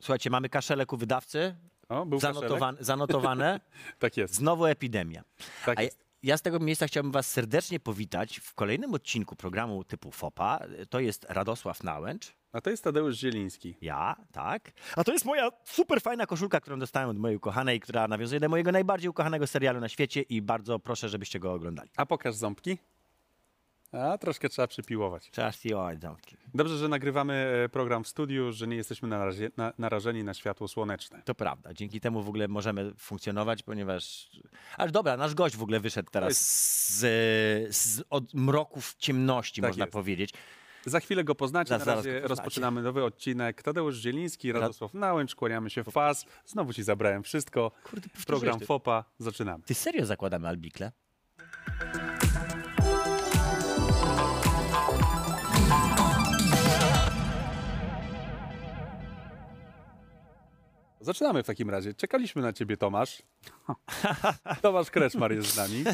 Słuchajcie, mamy kaszelek u wydawcy, O, był zanotowane, zanotowane. Tak jest. znowu epidemia. Tak jest. Ja z tego miejsca chciałbym was serdecznie powitać w kolejnym odcinku programu typu FOPA. To jest Radosław Nałęcz. A to jest Tadeusz Zieliński. Ja, tak. A to jest moja super fajna koszulka, którą dostałem od mojej ukochanej, która nawiązuje do mojego najbardziej ukochanego serialu na świecie i bardzo proszę, żebyście go oglądali. A pokaż ząbki. A, troszkę trzeba przypiłować. Trzeba zdjąć zamki. Dobrze, że nagrywamy e, program w studiu, że nie jesteśmy narazie, na, narażeni na światło słoneczne. To prawda. Dzięki temu w ogóle możemy funkcjonować, ponieważ... Ale dobra, nasz gość w ogóle wyszedł teraz z, z od mroków ciemności, Tak można jest. powiedzieć. Za chwilę go poznacie. Zaraz- Na razie poznacie. rozpoczynamy nowy odcinek. Tadeusz Zieliński, Radosław Nałęcz, kłaniamy się w pas. Znowu ci zabrałem wszystko. Kurde, Program. FOPA. Zaczynamy. Ty serio zakładamy albikle? Zaczynamy w takim razie. Czekaliśmy na ciebie, Tomasz. Tomasz Kreczmar jest z nami.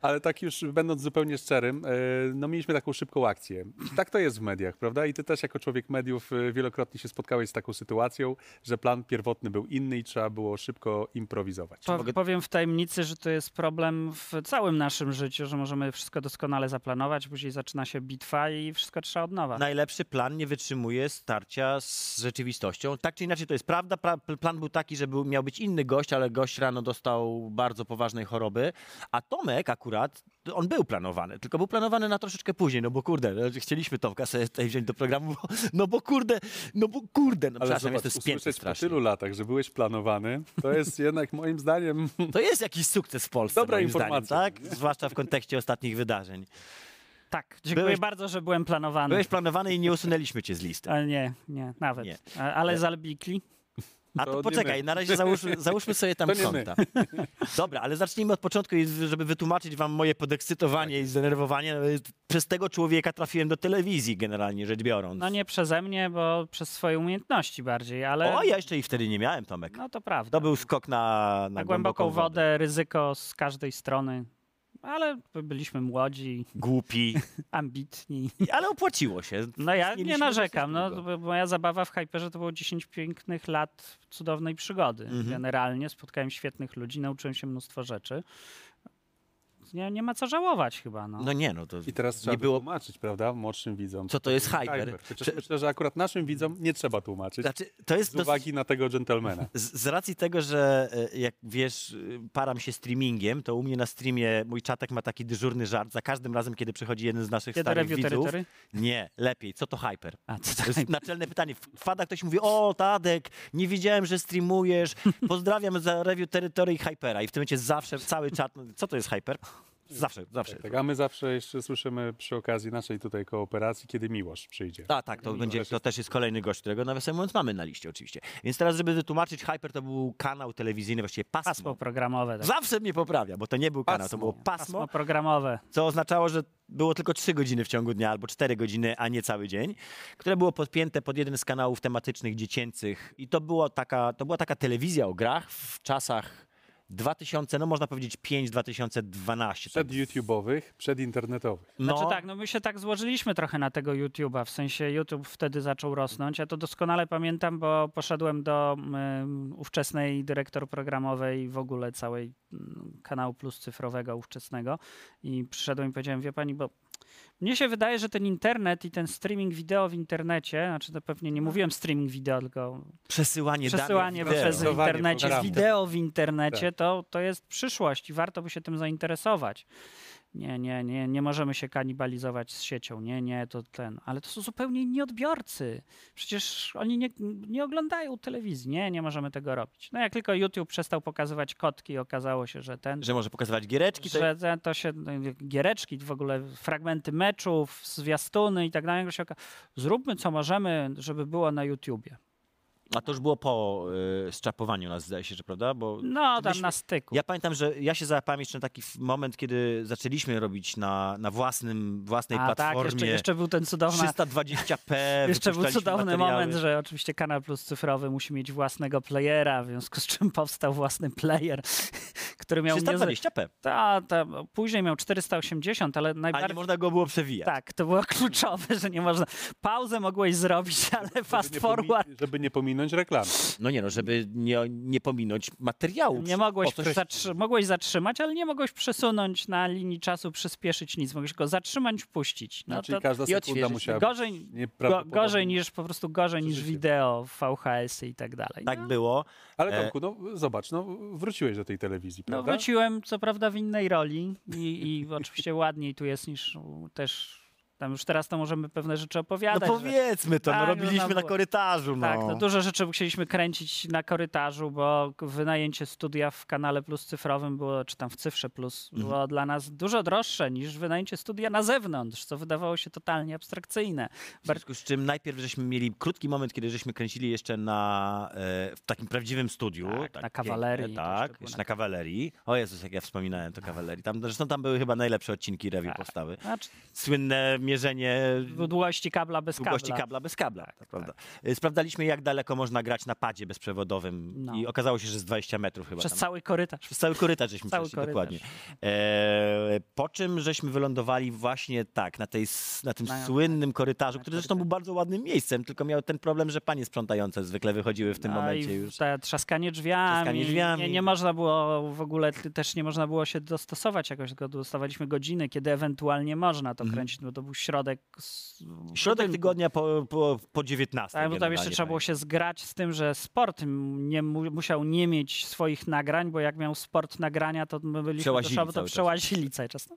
Ale tak już będąc zupełnie szczerym, e, no mieliśmy taką szybką akcję. Tak to jest w mediach, prawda? I ty też jako człowiek mediów e, wielokrotnie się spotkałeś z taką sytuacją, że plan pierwotny był inny i trzeba było szybko improwizować. Po, mogę- Powiem w tajemnicy, że to jest problem w całym naszym życiu, że możemy wszystko doskonale zaplanować, później zaczyna się bitwa i wszystko trzeba od nowa. Najlepszy plan nie wytrzymuje starcia z rzeczywistością. Tak czy inaczej to jest prawda. Pra- plan był taki, że był, miał być inny gość, ale gość rano dostał bardzo poważnej choroby. A Tomek akurat, on był planowany, tylko był planowany na troszeczkę później, no bo kurde, no, chcieliśmy Tomka sobie tutaj wziąć do programu, bo, no bo kurde, no bo kurde, no Ale przepraszam, zobacz, jestem spięty po tylu latach, że byłeś planowany, to jest jednak moim zdaniem To jest jakiś sukces w Polsce, Dobra moim informacja, zdaniem, tak? Zwłaszcza w kontekście ostatnich wydarzeń. Tak, dziękuję Byłeś- bardzo, że byłem planowany. Byłeś planowany i nie usunęliśmy cię z listy. Ale nie, nie, nawet. Nie. Ale z albikli. A To to poczekaj, na razie załóżmy, załóżmy sobie tam my. konta. Dobra, ale zacznijmy od początku, żeby wytłumaczyć wam moje podekscytowanie i zdenerwowanie. No, jest- Przez tego człowieka trafiłem do telewizji, generalnie rzecz biorąc. No nie przeze mnie, bo przez swoje umiejętności bardziej, ale... O, ja jeszcze i wtedy nie miałem, Tomek. No to prawda. To był skok na, na, Na głęboką wodę, ryzyko z każdej strony. Ale byliśmy młodzi, Głupi, ambitni. ale opłaciło się. No ja nie narzekam. No, moja zabawa w Hyperze to było 10 pięknych lat cudownej przygody. Mhm. Generalnie spotkałem świetnych ludzi, nauczyłem się mnóstwo rzeczy. Nie, nie ma co żałować chyba. No. No nie, no to I teraz trzeba nie było... tłumaczyć, prawda, młodszym widzom. Co to jest hyper? Chociaż Czy- myślę, że akurat naszym widzom nie trzeba tłumaczyć. Znaczy, to jest Z uwagi na tego dżentelmena. Z, z racji tego, że e, jak wiesz, y, param się streamingiem, to u mnie na streamie mój czatek ma taki dyżurny żart za każdym razem, kiedy przychodzi jeden z naszych Kiedy starych review widzów. terytory? Nie, lepiej. Co to hyper? A, co To jest naczelne pytanie. Wpada ktoś mówi, o Tadek, nie wiedziałem, że streamujesz, pozdrawiam za review Territory i Hypera. I w tym momencie zawsze cały czat, co to jest Hyper? Zawsze, zawsze. Tak, a my zawsze jeszcze słyszymy przy okazji naszej tutaj kooperacji, kiedy Miłosz przyjdzie. A tak, to, będzie, to też jest kolejny gość, którego nawiasem mówiąc mamy na liście oczywiście. Więc teraz, żeby wytłumaczyć, Hyper to był kanał telewizyjny, właściwie pasmo. Pasmo programowe. Tak. Zawsze mnie poprawia, bo to nie był kanał, to Pasmo. było pasmo, Pasmo programowe. co oznaczało, że było tylko 3 godziny w ciągu dnia albo 4 godziny, a nie cały dzień, które było podpięte pod jeden z kanałów tematycznych dziecięcych i to, było taka, to była taka telewizja o grach w czasach 2000, no można powiedzieć 5-2012. Przed YouTube'owych, przed internetowych. no, Znaczy tak, no my się tak złożyliśmy trochę na tego YouTube'a, w sensie YouTube wtedy zaczął rosnąć. Ja to doskonale pamiętam, bo poszedłem do um, ówczesnej dyrektor programowej w ogóle całej mm, kanału Plus cyfrowego ówczesnego i przyszedłem i powiedziałem, wie pani, bo mnie się wydaje, że ten internet i ten streaming wideo w internecie, znaczy to pewnie nie mówiłem streaming wideo, tylko przesyłanie, przesyłanie danych wideo. przez Przesyłanie internecie, wideo w internecie, Tak. to, to jest przyszłość i warto by się tym zainteresować. Nie, nie, nie, nie możemy się kanibalizować z siecią, nie, nie, to ten, ale to są zupełnie inni odbiorcy. Przecież oni nie, nie oglądają telewizji, nie, nie możemy tego robić. No jak tylko YouTube przestał pokazywać kotki, okazało się, że ten, Że może pokazywać giereczki, to że to się, no, giereczki, w ogóle fragmenty meczów, zwiastuny i tak dalej, zróbmy co możemy, żeby było na YouTubie. A to już było po y, szczapowaniu nas, zdaje się, że prawda? Bo No, tam myśmy- na styku. Ja pamiętam, że ja się załapałem jeszcze na taki f- moment, kiedy zaczęliśmy robić na, na własnym, własnej A tak, platformie. jeszcze, jeszcze był ten cudowny, 320p. jeszcze był wypuszczaliśmy cudowny materiały. moment, że oczywiście Kanal Plus cyfrowy musi mieć własnego playera, w związku z czym powstał własny player, który miał... niezłe- 320p, Ta, ta, później miał 480, ale a nie najbardziej... można go było przewijać. Tak, to było kluczowe, że nie można... Pauzę mogłeś zrobić, ale fast żeby nie forward pomi- żeby nie pominąć reklamy. No nie no, żeby nie, nie pominąć materiału. Nie mogłeś zatrzy- mogłeś zatrzymać, ale nie mogłeś przesunąć na linii czasu, przyspieszyć nic. Mogłeś go zatrzymać, puścić. No No, czyli to każda i sekunda musiała gorzej, być go, gorzej niż po prostu gorzej niż wideo, VHS-y i tak dalej. Tak no, było. Ale E, Tomku, no zobacz, no wróciłeś do tej telewizji, no prawda? wróciłem co prawda w innej roli i, i oczywiście ładniej tu jest niż też tam już teraz to możemy pewne rzeczy No opowiadać. że- powiedzmy to, no Tak, no, robiliśmy no na było- korytarzu. No. Tak, no dużo rzeczy musieliśmy kręcić na korytarzu, bo wynajęcie studia w kanale Plus cyfrowym było, czy tam w Cyfrze Plus, Mhm. było dla nas dużo droższe niż wynajęcie studia na zewnątrz, co wydawało się totalnie abstrakcyjne. W związku z czym najpierw żeśmy mieli krótki moment, kiedy żeśmy kręcili jeszcze na, e, w takim prawdziwym studiu. Tak, na kawalerii piękne, to Tak, jeszcze na na kawalerii. O Jezus, jak ja wspominałem to kawalerii. Tam, zresztą tam były chyba najlepsze odcinki review Tak. postawy. Znaczy, Słynne mierzenie długości kabla bez długości kabla. kabla bez kabla. Tak, prawda. E, Sprawdzaliśmy, jak daleko można grać na padzie bezprzewodowym No. i okazało się, że z 20 metrów chyba. Przez tam. cały korytarz. Przez cały korytarz żeśmy Cały przeszli, korytarz. dokładnie. E, po czym żeśmy wylądowali właśnie tak, na, tej, na tym Na- słynnym korytarzu, na który zresztą był bardzo ładnym miejscem, tylko miał ten problem, że panie sprzątające zwykle wychodziły w tym No momencie już. Te trzaskanie drzwiami. Trzaskanie drzwiami. Nie, nie można było w ogóle, też nie można było się dostosować jakoś, tylko dostawaliśmy godziny, kiedy ewentualnie można to Mhm. kręcić, bo to był środek. Środek tygodnia po, po, po 19. Tak, bo tam jeszcze trzeba było pamiętam. się zgrać z tym, że sport nie mu, musiał nie mieć swoich nagrań, bo jak miał sport nagrania, to my byliśmy to czas. przełazili cały czas. No,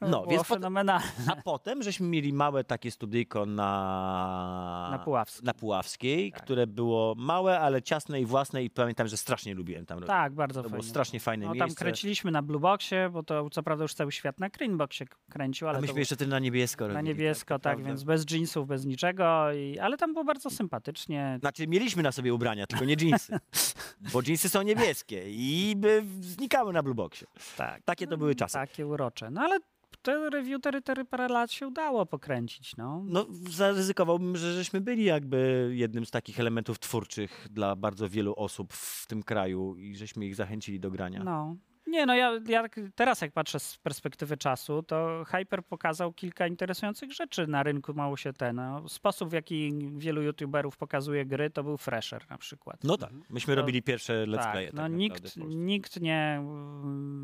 No, no więc było potem- fenomenalne. A potem żeśmy mieli małe takie studyjko na, Na Puławsku. na Puławskiej, Tak. które było małe, ale ciasne i własne i pamiętam, że strasznie lubiłem tam robić. Tak, bardzo To fajnie. było strasznie fajne no, tam miejsce. kręciliśmy na Blue Boxie, bo to co prawda już cały świat na Greenboxie kręcił, ale A myśmy jeszcze wtedy na niebiesko na robili, niebiesko, to tak, prawda. więc bez jeansów, bez niczego, i, ale tam było bardzo sympatycznie. Znaczy, mieliśmy na sobie ubrania, tylko nie dżinsy. Bo dżinsy są niebieskie i by znikały na blueboxie. Tak. Takie to były czasy. Takie urocze. No ale te review terytory parę lat się udało pokręcić, no. No, zaryzykowałbym, że żeśmy byli jakby jednym z takich elementów twórczych dla bardzo wielu osób w tym kraju i żeśmy ich zachęcili do grania. No. Nie, no ja, ja teraz jak patrzę z perspektywy czasu, to Hyper pokazał kilka interesujących rzeczy na rynku, mało się ten. No. Sposób, w jaki wielu youtuberów pokazuje gry, to był Fresher na przykład. No tak, myśmy To- robili pierwsze let's tak, playe. no tak nikt, naprawdę nikt nie,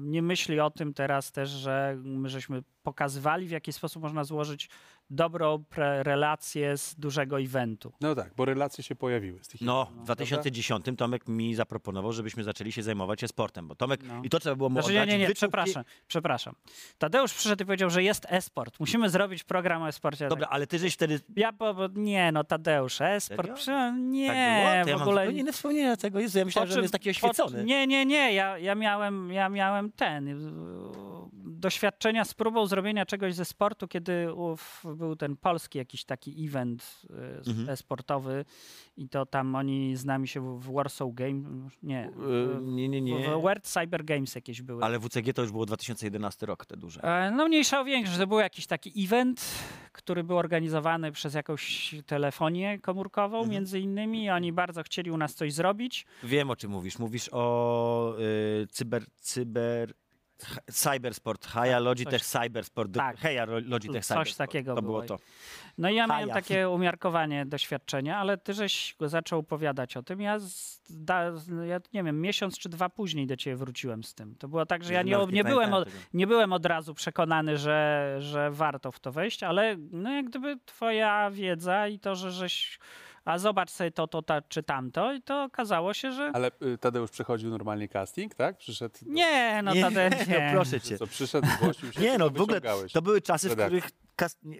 nie myśli o tym teraz też, że my żeśmy pokazywali, w jaki sposób można złożyć dobrą relację z dużego eventu. No tak, bo relacje się pojawiły z tych No, w 2010 Tomek mi zaproponował, żebyśmy zaczęli się zajmować e-sportem, bo Tomek, No. i to trzeba było mu Znaczy, nie, oddać nie, nie, wyczuł- przepraszam, przepraszam. Tadeusz przyszedł i powiedział, że jest e-sport. Musimy zrobić program o e-sporcie. Dobra, ale ty żeś wtedy... Ja, bo, bo, nie no, Tadeusz, e-sport, przy- nie, tak ja w mam ogóle... zupełnie inne wspomnienia tego. Jezu, ja myślałem, Po że on czym- jest taki po- oświecony. Nie, nie, nie, ja, ja, miałem, ja miałem ten, doświadczenia z próbą zrobienia czegoś ze sportu, kiedy ów, był ten polski jakiś taki event y, Mhm. e-sportowy i to tam oni z nami się w w Warsaw Game, nie, Yy, nie, nie, nie. w World Cyber Games jakieś były. Ale WCG to już było 2011 rok, te duże. E, No mniejsza o większość. To był jakiś taki event, który był organizowany przez jakąś telefonię komórkową Mhm. między innymi. Oni bardzo chcieli u nas coś zrobić. Wiem, o czym mówisz. Mówisz o y, cyber... cyber... Cybersport, Haja Logitech Cybersport, do- tak. Heja Logitech Coś Cybersport. takiego To było było. to. No i ja miałem takie umiarkowanie doświadczenia, ale ty żeś zaczął opowiadać o tym. Ja, ja nie wiem, miesiąc czy dwa później do ciebie wróciłem z tym. To było tak, że ja nie, nie, byłem, od, nie byłem od razu przekonany, że, że warto w to wejść, ale no jak gdyby twoja wiedza i to, że żeś a zobacz sobie to, to, to czy tamto i to okazało się, że Ale y, Tadeusz przechodził normalnie casting, tak? Przyszedł. do- nie, no to nie, nie. no proszę cię. Co, przyszedł, zgłosił się. Nie no, w ogóle to były czasy, w których...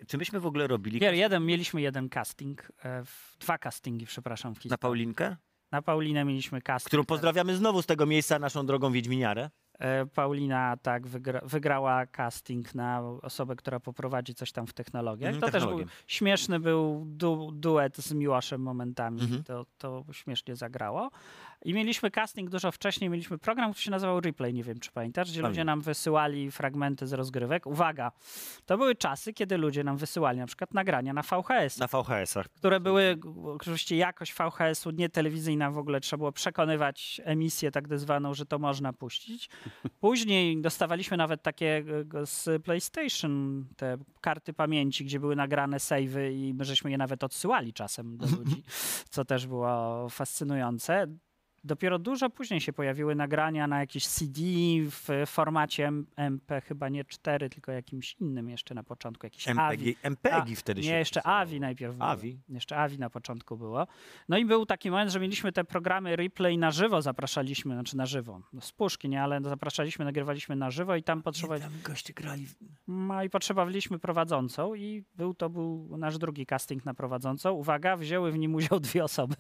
Czy myśmy w ogóle robili Nie, jeden, mieliśmy jeden casting, e, w, dwa castingi, przepraszam, w na. Paulinkę? Na Paulinę mieliśmy casting. Którą pozdrawiamy znowu z tego miejsca naszą drogą Wiedźminiarę. E, Paulina tak wygra, wygrała casting na osobę, która poprowadzi coś tam w technologiach. Mhm, to też był technologię. śmieszny był du, duet z Miłoszem momentami. Mhm. To, to śmiesznie zagrało. I mieliśmy casting dużo wcześniej, mieliśmy program, który się nazywał Replay, nie wiem czy pamiętasz, gdzie ludzie nam wysyłali fragmenty z rozgrywek. Uwaga, to były czasy, kiedy ludzie nam wysyłali na przykład nagrania na VHS, Na VHS-ach. które były, oczywiście jakość VHS-u nie telewizyjna w ogóle, trzeba było przekonywać emisję tak zwaną, że to można puścić. Później dostawaliśmy nawet takie e, z PlayStation, te karty pamięci, gdzie były nagrane savey i my żeśmy je nawet odsyłali czasem do ludzi, co też było fascynujące. Dopiero dużo później się pojawiły nagrania na jakieś CD w formacie MP, chyba nie 4, tylko jakimś innym jeszcze na początku, jakiś AVI. MPG, MPG A, wtedy się Nie, jeszcze pisało. Avi najpierw było. Avi? Jeszcze Avi na początku było. No i był taki moment, że mieliśmy te programy replay na żywo, zapraszaliśmy, znaczy na żywo, no z puszki, nie, ale zapraszaliśmy, nagrywaliśmy na żywo i tam potrzebowali, Tam goście grali. no i potrzebowaliśmy prowadzącą i był to był nasz drugi casting na prowadzącą. Uwaga, wzięły w nim udział dwie osoby.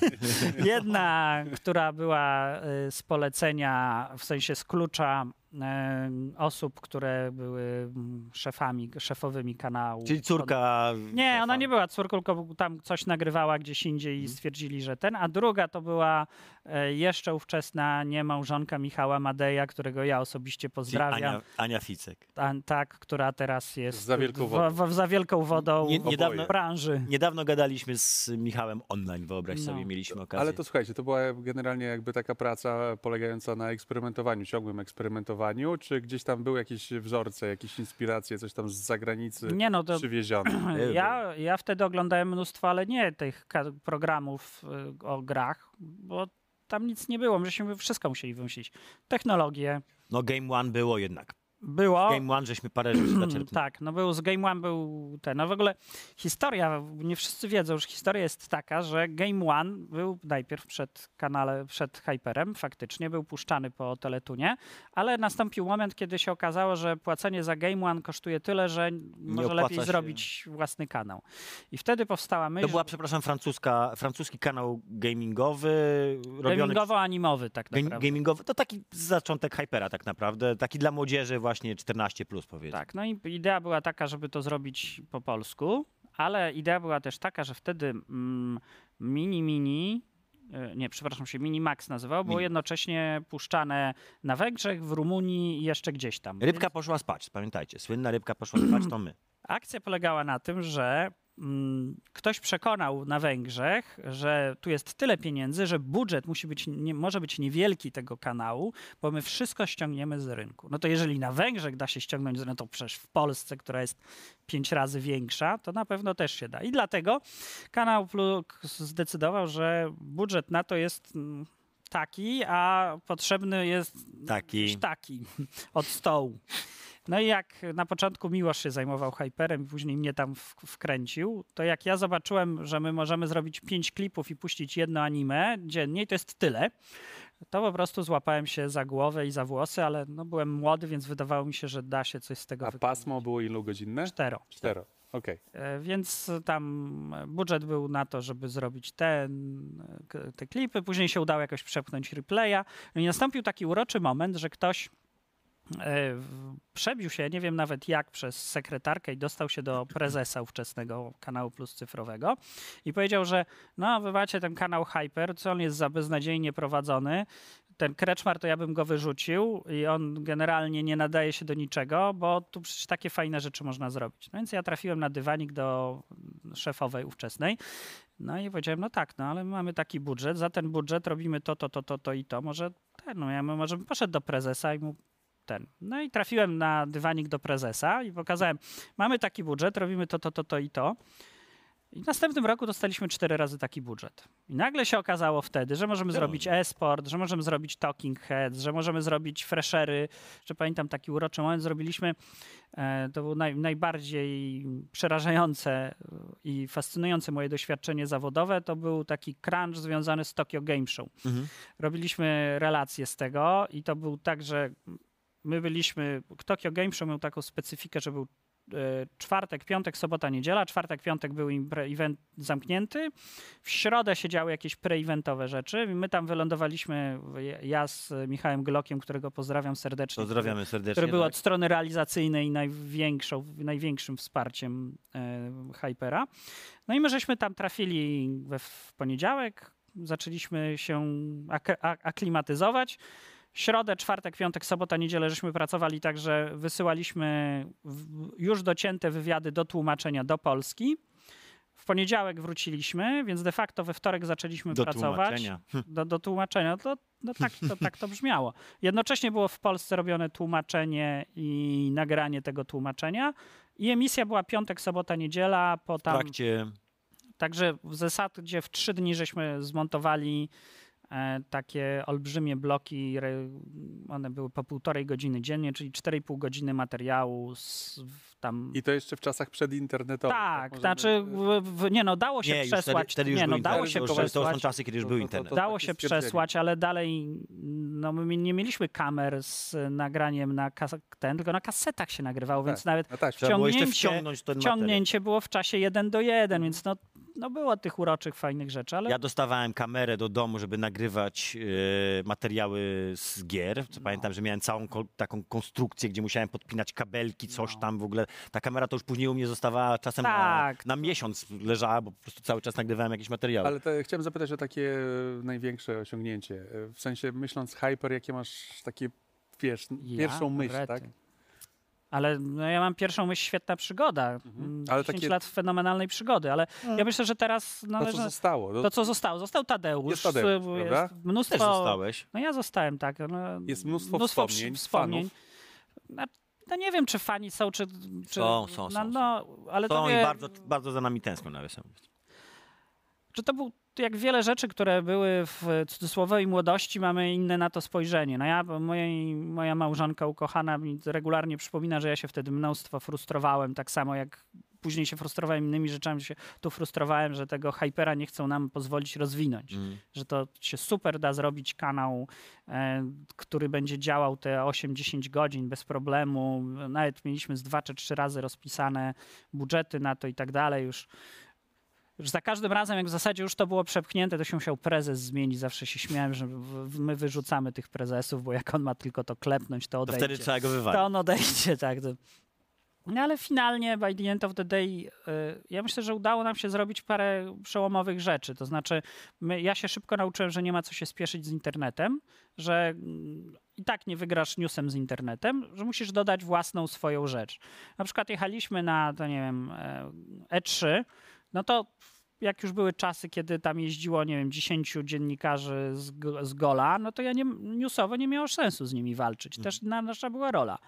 Jedna, która była y, z polecenia, w sensie z klucza osób, które były mm, szefami, szefowymi kanału. Czyli córka. Nie, szefa. ona nie była córką, tylko tam coś nagrywała gdzieś indziej Mhm. i stwierdzili, że ten. A druga to była e, jeszcze ówczesna niemałżonka Michała Madeja, którego ja osobiście Czyli pozdrawiam. Ania, Ania Ficek. A, tak, która teraz jest Za wielką w- wodą. w- za wielką wodą Nie- w niedawno- branży. Niedawno gadaliśmy z Michałem online, wyobraź No. sobie, mieliśmy okazję. Ale to słuchajcie, to była generalnie jakby taka praca polegająca na eksperymentowaniu, ciągłym eksperymentowaniu, czy gdzieś tam były jakieś wzorce, jakieś inspiracje, coś tam z zagranicy Nie no, to przywiezione? ja, ja wtedy oglądałem mnóstwo, ale nie tych programów y, o grach, bo tam nic nie było. Myśmy wszystko musieli wymyślić. Technologie No Game One było jednak. Było. Game One żeśmy parę rzeczy zaczerpnęli. Tak, no był z Game One był ten. No w ogóle historia, nie wszyscy wiedzą, że historia jest taka, że Game One był najpierw przed kanale, przed Hyperem, faktycznie był puszczany po Teletunie, ale nastąpił moment, kiedy się okazało, że płacenie za Game One kosztuje tyle, że może lepiej się. zrobić własny kanał. I wtedy powstała myśl, To była, przepraszam, francuska, francuski kanał gamingowy. robiony gamingowo-animowy tak naprawdę. Gamingowy, to taki zaczątek Hypera tak naprawdę, taki dla młodzieży właśnie 14 plus powiedzmy. Tak, no i idea była taka, żeby to zrobić po polsku, ale idea była też taka, że wtedy mm, Mini Mini, e, nie, przepraszam się, Mini Max nazywał, było Mini. jednocześnie puszczane na Węgrzech, w Rumunii i jeszcze gdzieś tam. Rybka poszła spać, pamiętajcie, słynna rybka poszła spać, to my. akcja polegała na tym, że ktoś przekonał na Węgrzech, że tu jest tyle pieniędzy, że budżet musi być, nie, może być niewielki tego kanału, bo my wszystko ściągniemy z rynku. No to jeżeli na Węgrzech da się ściągnąć z rynku, to przecież w Polsce, która jest pięć razy większa, to na pewno też się da. I dlatego kanał Plus zdecydował, że budżet na to jest mm, taki, a potrzebny jest Taki. taki od stołu. No i jak na początku Miłosz się zajmował Hyperem, później mnie tam wkręcił, to jak ja zobaczyłem, że my możemy zrobić pięć klipów i puścić jedno anime dziennie, i to jest tyle, to po prostu złapałem się za głowę i za włosy, ale no byłem młody, więc wydawało mi się, że da się coś z tego A wykonać. pasmo było ilu godzinne? Cztero. Cztero. Okej. E, Więc tam budżet był na to, żeby zrobić ten, te klipy. Później się udało jakoś przepchnąć replaya. No i nastąpił taki uroczy moment, że ktoś przebił się, nie wiem nawet jak, przez sekretarkę i dostał się do prezesa ówczesnego kanału Plus Cyfrowego i powiedział, że no wy macie ten kanał Hyper, co on jest za beznadziejnie prowadzony, ten Kreczmar to ja bym go wyrzucił i on generalnie nie nadaje się do niczego, bo tu przecież takie fajne rzeczy można zrobić. No więc ja trafiłem na dywanik do szefowej ówczesnej. No i powiedziałem, no tak, no ale my mamy taki budżet, za ten budżet robimy to, to, to, to, to i to. Może ten, no ja może bym poszedł do prezesa i mu ten. No i trafiłem na dywanik do prezesa i pokazałem, mamy taki budżet, robimy to, to, to, to i to. I w następnym roku dostaliśmy cztery razy taki budżet. I nagle się okazało wtedy, że możemy zrobić e-sport, że możemy zrobić talking heads, że możemy zrobić freshery, że pamiętam taki uroczy moment zrobiliśmy, e, to było naj, najbardziej przerażające e, i fascynujące moje doświadczenie zawodowe, to był taki crunch związany z Tokyo Game Show. Mhm. Robiliśmy relacje z tego i to był tak, że my byliśmy, Tokyo Game Show miał taką specyfikę, że był czwartek, piątek, sobota, niedziela. Czwartek, piątek był event zamknięty. W środę się działy jakieś pre-eventowe rzeczy. My tam wylądowaliśmy, ja z Michałem Glokiem, którego pozdrawiam serdecznie. Pozdrawiamy serdecznie. Który był tak. od strony realizacyjnej największą, największym wsparciem e, Hypera. No i my żeśmy tam trafili we, w poniedziałek. Zaczęliśmy się aklimatyzować. Środę, czwartek, piątek, sobota, niedzielę żeśmy pracowali tak, że wysyłaliśmy w, już docięte wywiady do tłumaczenia do Polski. W poniedziałek wróciliśmy, więc de facto we wtorek zaczęliśmy Do pracować. tłumaczenia. Do, do tłumaczenia. To, no tak, to, tak to brzmiało. Jednocześnie było w Polsce robione tłumaczenie i nagranie tego tłumaczenia. I emisja była piątek, sobota, niedziela. Po W tam, trakcie Także w zasadzie w trzy dni żeśmy zmontowali takie olbrzymie bloki. One były po półtorej godziny dziennie, czyli 4,5 godziny materiału. Z, tam I to jeszcze w czasach przedinternetowych. tak, Możemy- znaczy, w, w, nie no, dało się Nie, już wtedy, przesłać. wtedy już nie no, dało internet. się To już- To są przesłać. czasy, kiedy już To- był to- to- internet. to- Dało się przesłać, ale dalej no, my nie mieliśmy kamer z nagraniem na kas- ten, tylko na kasetach się nagrywało, Tak, więc nawet No tak, Trzeba było jeszcze wciągnięcie- wciągnięcie było w czasie jeden do jeden, więc no, no było tych uroczych, fajnych rzeczy, ale Ja dostawałem kamerę do domu, żeby nagrywać e, materiały z gier. Co pamiętam, że miałem całą ko- taką konstrukcję, gdzie musiałem podpinać kabelki, coś No. tam w ogóle. Ta kamera to już później u mnie zostawała czasem Tak. na, na miesiąc leżała, bo po prostu cały czas nagrywałem jakieś materiały. Ale to, chciałem zapytać o takie e, największe osiągnięcie. E, W sensie myśląc Hyper, jakie masz takie, wiesz, Ja? pierwszą myśl, Rety. tak? Ale no, ja mam pierwszą myśl, świetna przygoda. Mhm. Ale 10 takie- lat fenomenalnej przygody, ale ja myślę, że teraz To, należy... co zostało. No, To, co zostało. Został Tadeusz. Jest Tadeusz, y, prawda? jest mnóstwo... Też zostałeś. No ja zostałem, tak. No, Jest mnóstwo wsz- wspomnień, wspomnień. fanów. No, no nie wiem, czy fani są, czy... czy Są, są, no, są, No, ale To to i wie, bardzo, bardzo za nami tęsknią nawiasem. że to był jak wiele rzeczy, które były w cudzysłowej młodości, mamy inne na to spojrzenie. No ja, mojej, moja małżonka ukochana mi regularnie przypomina, że ja się wtedy mnóstwo frustrowałem, tak samo jak później się frustrowałem innymi rzeczami, się tu frustrowałem, że tego hypera nie chcą nam pozwolić rozwinąć. Mm. Że to się super da zrobić kanał, e, który będzie działał te 8-10 godzin bez problemu. Nawet mieliśmy z dwa czy trzy razy rozpisane budżety na to i tak dalej już. Za każdym razem, jak w zasadzie już to było przepchnięte, to się musiał prezes zmienić. Zawsze się śmiałem, że my wyrzucamy tych prezesów, bo jak on ma tylko to klepnąć, to To odejdzie. wtedy trzeba go to wywalić. on odejdzie, tak. No ale finalnie, by the end of the day, y, ja myślę, że udało nam się zrobić parę przełomowych rzeczy. To znaczy, my, ja się szybko nauczyłem, że nie ma co się spieszyć z internetem, że mm, i tak nie wygrasz newsem z internetem, że musisz dodać własną swoją rzecz. Na przykład jechaliśmy na, to nie wiem, e, E3, no to jak już były czasy, kiedy tam jeździło, nie wiem, 10 dziennikarzy z, z Gola, no to ja nie, newsowo nie miało sensu z nimi walczyć. Też na, nasza była rola.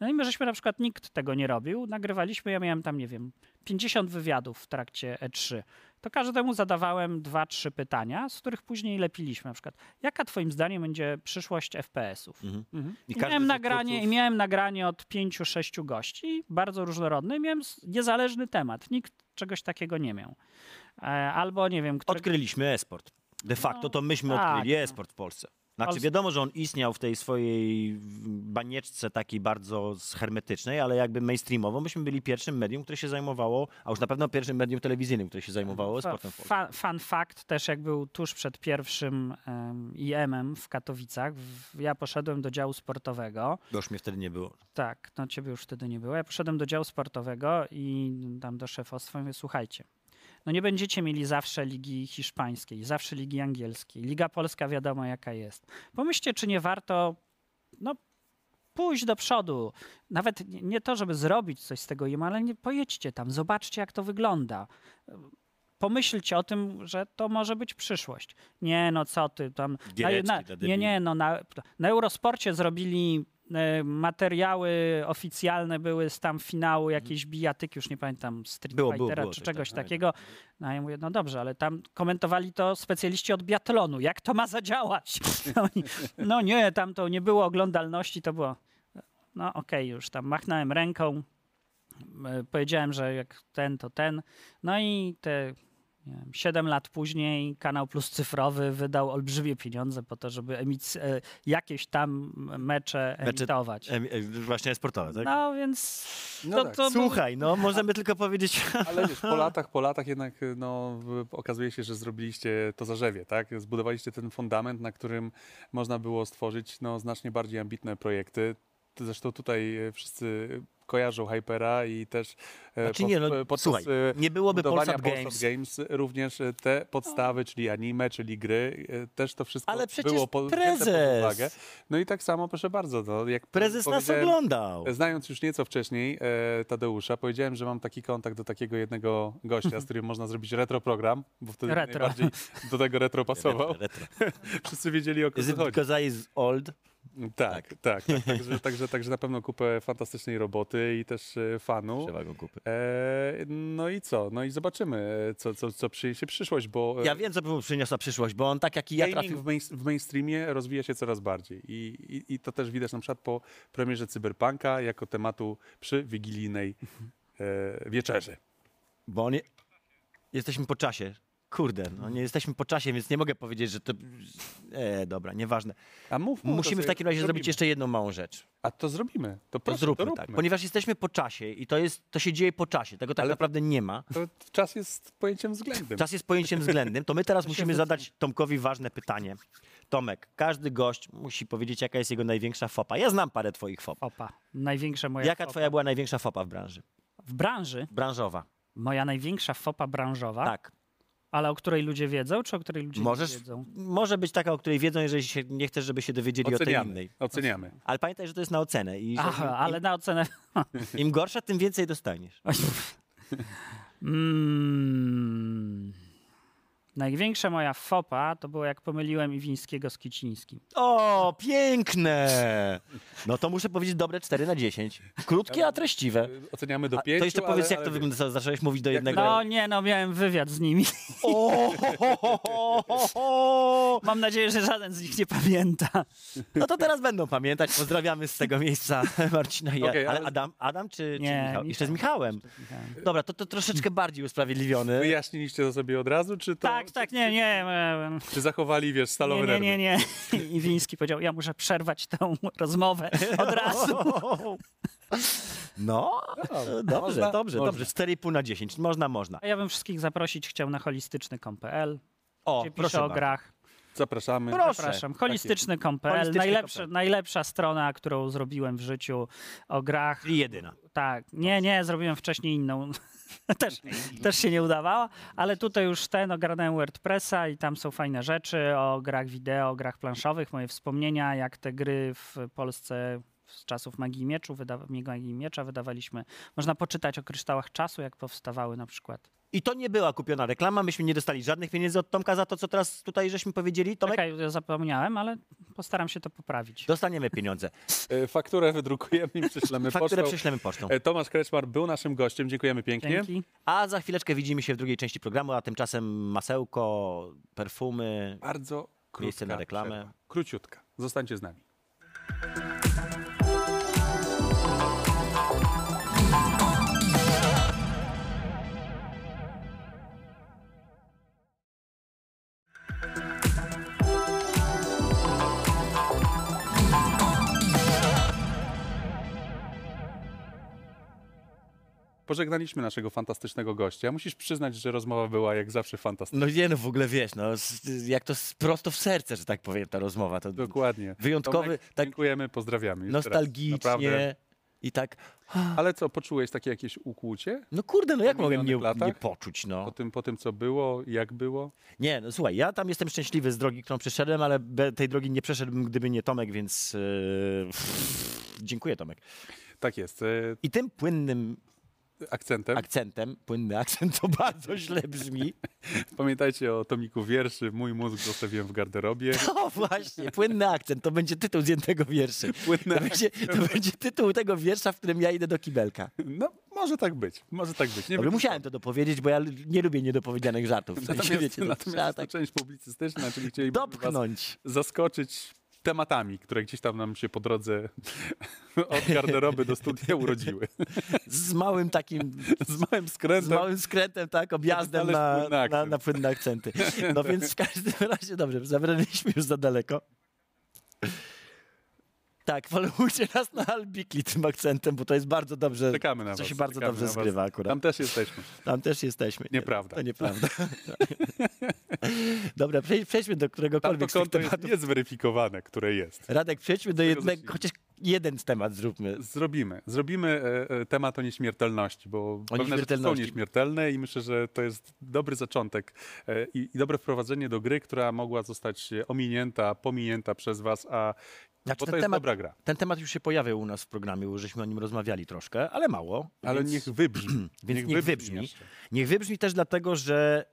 No i my żeśmy na przykład nikt tego nie robił. Nagrywaliśmy, ja miałem tam, nie wiem, 50 wywiadów w trakcie E3. To każdemu zadawałem dwa, trzy pytania, z których później lepiliśmy. Na przykład, jaka twoim zdaniem będzie przyszłość FPS-ów? Mhm. Mhm. I I miałem, nagranie, twórców- I miałem nagranie od pięciu, sześciu gości, bardzo różnorodne. I miałem niezależny temat. Nikt czegoś takiego nie miał. E, Albo, nie wiem. Odkryliśmy e-sport. De facto No, to myśmy tak, odkryli e-sport w Polsce. Znaczy wiadomo, że on istniał w tej swojej banieczce takiej bardzo hermetycznej, ale jakby mainstreamowo myśmy byli pierwszym medium, które się zajmowało, a już na pewno pierwszym medium telewizyjnym, które się zajmowało sportem fa- Fun fact też, jak był tuż przed pierwszym um, IM-em w Katowicach, w, ja poszedłem do działu sportowego. Bo już mnie wtedy nie było. Tak, no ciebie już wtedy nie było. Ja poszedłem do działu sportowego i tam do szefostwa i mówię, słuchajcie, no nie będziecie mieli zawsze ligi hiszpańskiej, zawsze ligi angielskiej. Liga polska wiadomo jaka jest. Pomyślcie, czy nie warto no, pójść do przodu. Nawet nie, to, żeby zrobić coś z tego im, ale nie, pojedźcie tam, zobaczcie jak to wygląda. Pomyślcie o tym, że to może być przyszłość. Nie, no co ty tam. Na, dla nie, nie, no na, na Eurosporcie zrobili materiały oficjalne były z tam finału jakieś bijatyki, już nie pamiętam, Street Było, było, Fightera było czy coś czegoś tak, takiego. No ja mówię, no dobrze, ale tam komentowali to specjaliści od biatlonu. Jak to ma zadziałać? Oni, no nie, tam to nie było oglądalności, to było... No okej, już tam machnąłem ręką, e, powiedziałem, że jak ten, to ten. No i te nie wiem, 7 lat później Kanał Plus Cyfrowy wydał olbrzymie pieniądze po to, żeby emic- e, jakieś tam mecze Mecze- emitować. Em, e, właśnie sportowe, tak? No więc No to, tak. to Słuchaj, no możemy tylko powiedzieć... Ale wiesz, po latach, po latach jednak no, w- okazuje się, że zrobiliście to zarzewie, tak? Zbudowaliście ten fundament, na którym można było stworzyć no, znacznie bardziej ambitne projekty. Zresztą tutaj e, wszyscy kojarzą Hypera i też e, Znaczy nie, no, podczas słuchaj, e, nie byłoby Polsat Games. Games również e, te podstawy, czyli anime, czyli gry, e, też to wszystko Ale przecież było po, wzięte pod prezes. uwagę. No i tak samo, proszę bardzo, no, jak Prezes nas oglądał. Znając już nieco wcześniej e, Tadeusza, powiedziałem, że mam taki kontakt do takiego jednego gościa, z którym można zrobić retro program, bo wtedy Retro. najbardziej do tego retro pasował. Retro, retro. Wszyscy wiedzieli o Is co it chodzi. because I is old? Tak, tak. tak, także, także, także na pewno kupę fantastycznej roboty i też e, fanu. Przewagą kupy. E, no i co? No i zobaczymy, e, co, co, co przyniesie przyszłość, bo e, Ja wiem, co by mu przyniosła przyszłość, bo on tak jak i ja trafił... w, main, w mainstreamie rozwija się coraz bardziej I, i, i to też widać na przykład po premierze Cyberpunka jako tematu przy wigilijnej e, wieczerzy. Bo on... je- Jesteśmy po czasie. Kurde, no nie jesteśmy po czasie, więc nie mogę powiedzieć, że to... E, dobra, nieważne. A mów, mów, to Musimy w takim razie zrobimy. zrobić jeszcze jedną małą rzecz. A to zrobimy. To, To proszę, zróbmy to tak, ponieważ jesteśmy po czasie i to, jest, to się dzieje po czasie, tego tak Ale- naprawdę nie ma. To czas jest pojęciem względnym. Czas jest pojęciem względnym, to my teraz musimy zadać Tomkowi ważne pytanie. Tomek, każdy gość musi powiedzieć, jaka jest jego największa fopa. Ja znam parę twoich fop. fopa. Największa moja Jaka fopa. twoja była największa fopa w branży? W branży Branżowa. moja największa fopa branżowa, Tak. Ale o której ludzie wiedzą, czy o której ludzie Możesz, nie wiedzą? może być taka, o której wiedzą, jeżeli się nie chcesz, żeby się dowiedzieli o tej Oceniamy. innej. Oceniamy. Ale pamiętaj, że to jest na ocenę i Aha, ale na ocenę... im, im gorsza, tym więcej dostaniesz. Mm. Największa moja fopa to było jak pomyliłem Iwińskiego z Kicińskim. O, piękne! No to muszę powiedzieć dobre 4 na 10. Krótkie, a treściwe. Oceniamy do A, pięciu, to jeszcze powiedz, ale, jak to ale wygląda. Co, Zacząłeś mówić do jednego. No nie, no miałem wywiad z nimi. O, ho, ho, ho, ho, ho. Mam nadzieję, że żaden z nich nie pamięta. No to teraz będą pamiętać. Pozdrawiamy z tego miejsca Marcina i ja. Okej, Ale ale- Adam, Adam czy, czy Nie, Michał? Jeszcze z Michał. Michałem. Dobra, to, to troszeczkę bardziej usprawiedliwiony. Wyjaśniliście to sobie od razu, czy to... Tak, tak, nie, nie. e, Czy zachowali, wiesz, stalowe Nie, nie, nie, nie. Iwiński powiedział, ja muszę przerwać tę rozmowę od razu. No, dobrze, dobrze, dobrze. 4,5 na 10. Można, można. A ja bym wszystkich zaprosić chciał na holistyczny.pl, O, gdzie proszę piszę o bardzo. grach. Zapraszamy. Proszę. Zapraszam. Holistyczny.pl, Holistyczny.pl. najlepsza, najlepsza strona, którą zrobiłem w życiu o grach. I jedyna. Tak, nie, nie, zrobiłem wcześniej inną. też, też się nie udawała, ale tutaj już ten ogarnąłem WordPressa i tam są fajne rzeczy o grach wideo, o grach planszowych, moje wspomnienia, jak te gry w Polsce z czasów Magii Mieczu, wyda- Magii Miecza wydawaliśmy. Można poczytać o kryształach czasu, jak powstawały na przykład. I to nie była kupiona reklama. Myśmy nie dostali żadnych pieniędzy od Tomka za to, co teraz tutaj żeśmy powiedzieli. Tomek, Czekaj, ja zapomniałem, ale postaram się to poprawić. dostaniemy pieniądze. E, Fakturę wydrukujemy i prześlemy Fakturę pocztą. prześlemy pocztą. E, Tomasz Kreczmar był naszym gościem. Dziękujemy pięknie. Dzięki. A za chwileczkę widzimy się w drugiej części programu, a tymczasem masełko, perfumy. Bardzo krótka Miejsce na reklamę. przerwa. Króciutka. Zostańcie z nami. Pożegnaliśmy naszego fantastycznego gościa. Musisz przyznać, że rozmowa była jak zawsze fantastyczna. No nie, no w ogóle wiesz, no, jak to prosto w serce, że tak powiem, ta rozmowa. To Dokładnie. wyjątkowy, Tomek, tak Dziękujemy, pozdrawiamy. Nostalgicznie i tak, Ale co, poczułeś takie jakieś ukłucie no kurde, no jak Po mogłem nie, nie poczuć, po no. tym, po tym, co było, jak było? Nie, no słuchaj, ja tam jestem szczęśliwy z drogi, którą przeszedłem, ale tej drogi nie przeszedłbym, gdyby nie Tomek, więc yy, dziękuję Tomek. Tak jest. E, I tym płynnym akcentem. akcentem, płynny akcent to bardzo źle brzmi, Pamiętajcie o tomiku wierszy Mój mózg zostawiłem w garderobie. No właśnie, płynny akcent, to będzie tytuł z jednego wierszy. Płynny To będzie, to będzie tytuł tego wiersza, w którym ja idę do kibelka. No, może tak być. Może tak być. Nie wiem. musiałem to dopowiedzieć, bo ja nie lubię niedopowiedzianych żartów. W sensie, Natomiast, wiecie, to natomiast tak część publicystyczna, czyli chcielibyśmy was dopchnąć. zaskoczyć tematami, które gdzieś tam nam się po drodze od garderoby do studia urodziły. Z małym takim, Z małym z skrętem. małym skrętem, tak, objazdem na, na, na płynne akcenty. No więc w każdym razie, dobrze, zabraliśmy już za daleko. Tak, followujcie nas na Albikli tym akcentem, bo to jest bardzo dobrze, Czekamy na to was. się bardzo dobrze zgrywa akurat. Tam też jesteśmy. Tam też jesteśmy. Nie, Nieprawda. To nieprawda. Dobra, przejdź- przejdźmy do któregokolwiek z tych konto jest tematów. niezweryfikowane, które jest. Radek, przejdźmy do jednego, chociaż jeden temat zróbmy. Zrobimy. Zrobimy e, e, temat o nieśmiertelności, bo pewne rzeczy są nieśmiertelności. nieśmiertelne i myślę, że to jest dobry zaczątek e, i, i dobre wprowadzenie do gry, która mogła zostać ominięta, pominięta przez was, a Znaczy, bo to ten jest temat- dobra gra. Ten temat już się pojawił u nas w programie, bo żeśmy o nim rozmawiali troszkę, ale mało. Ale więc, niech wybrzmi. Więc niech wybrzmi. jeszcze. Niech wybrzmi też dlatego, że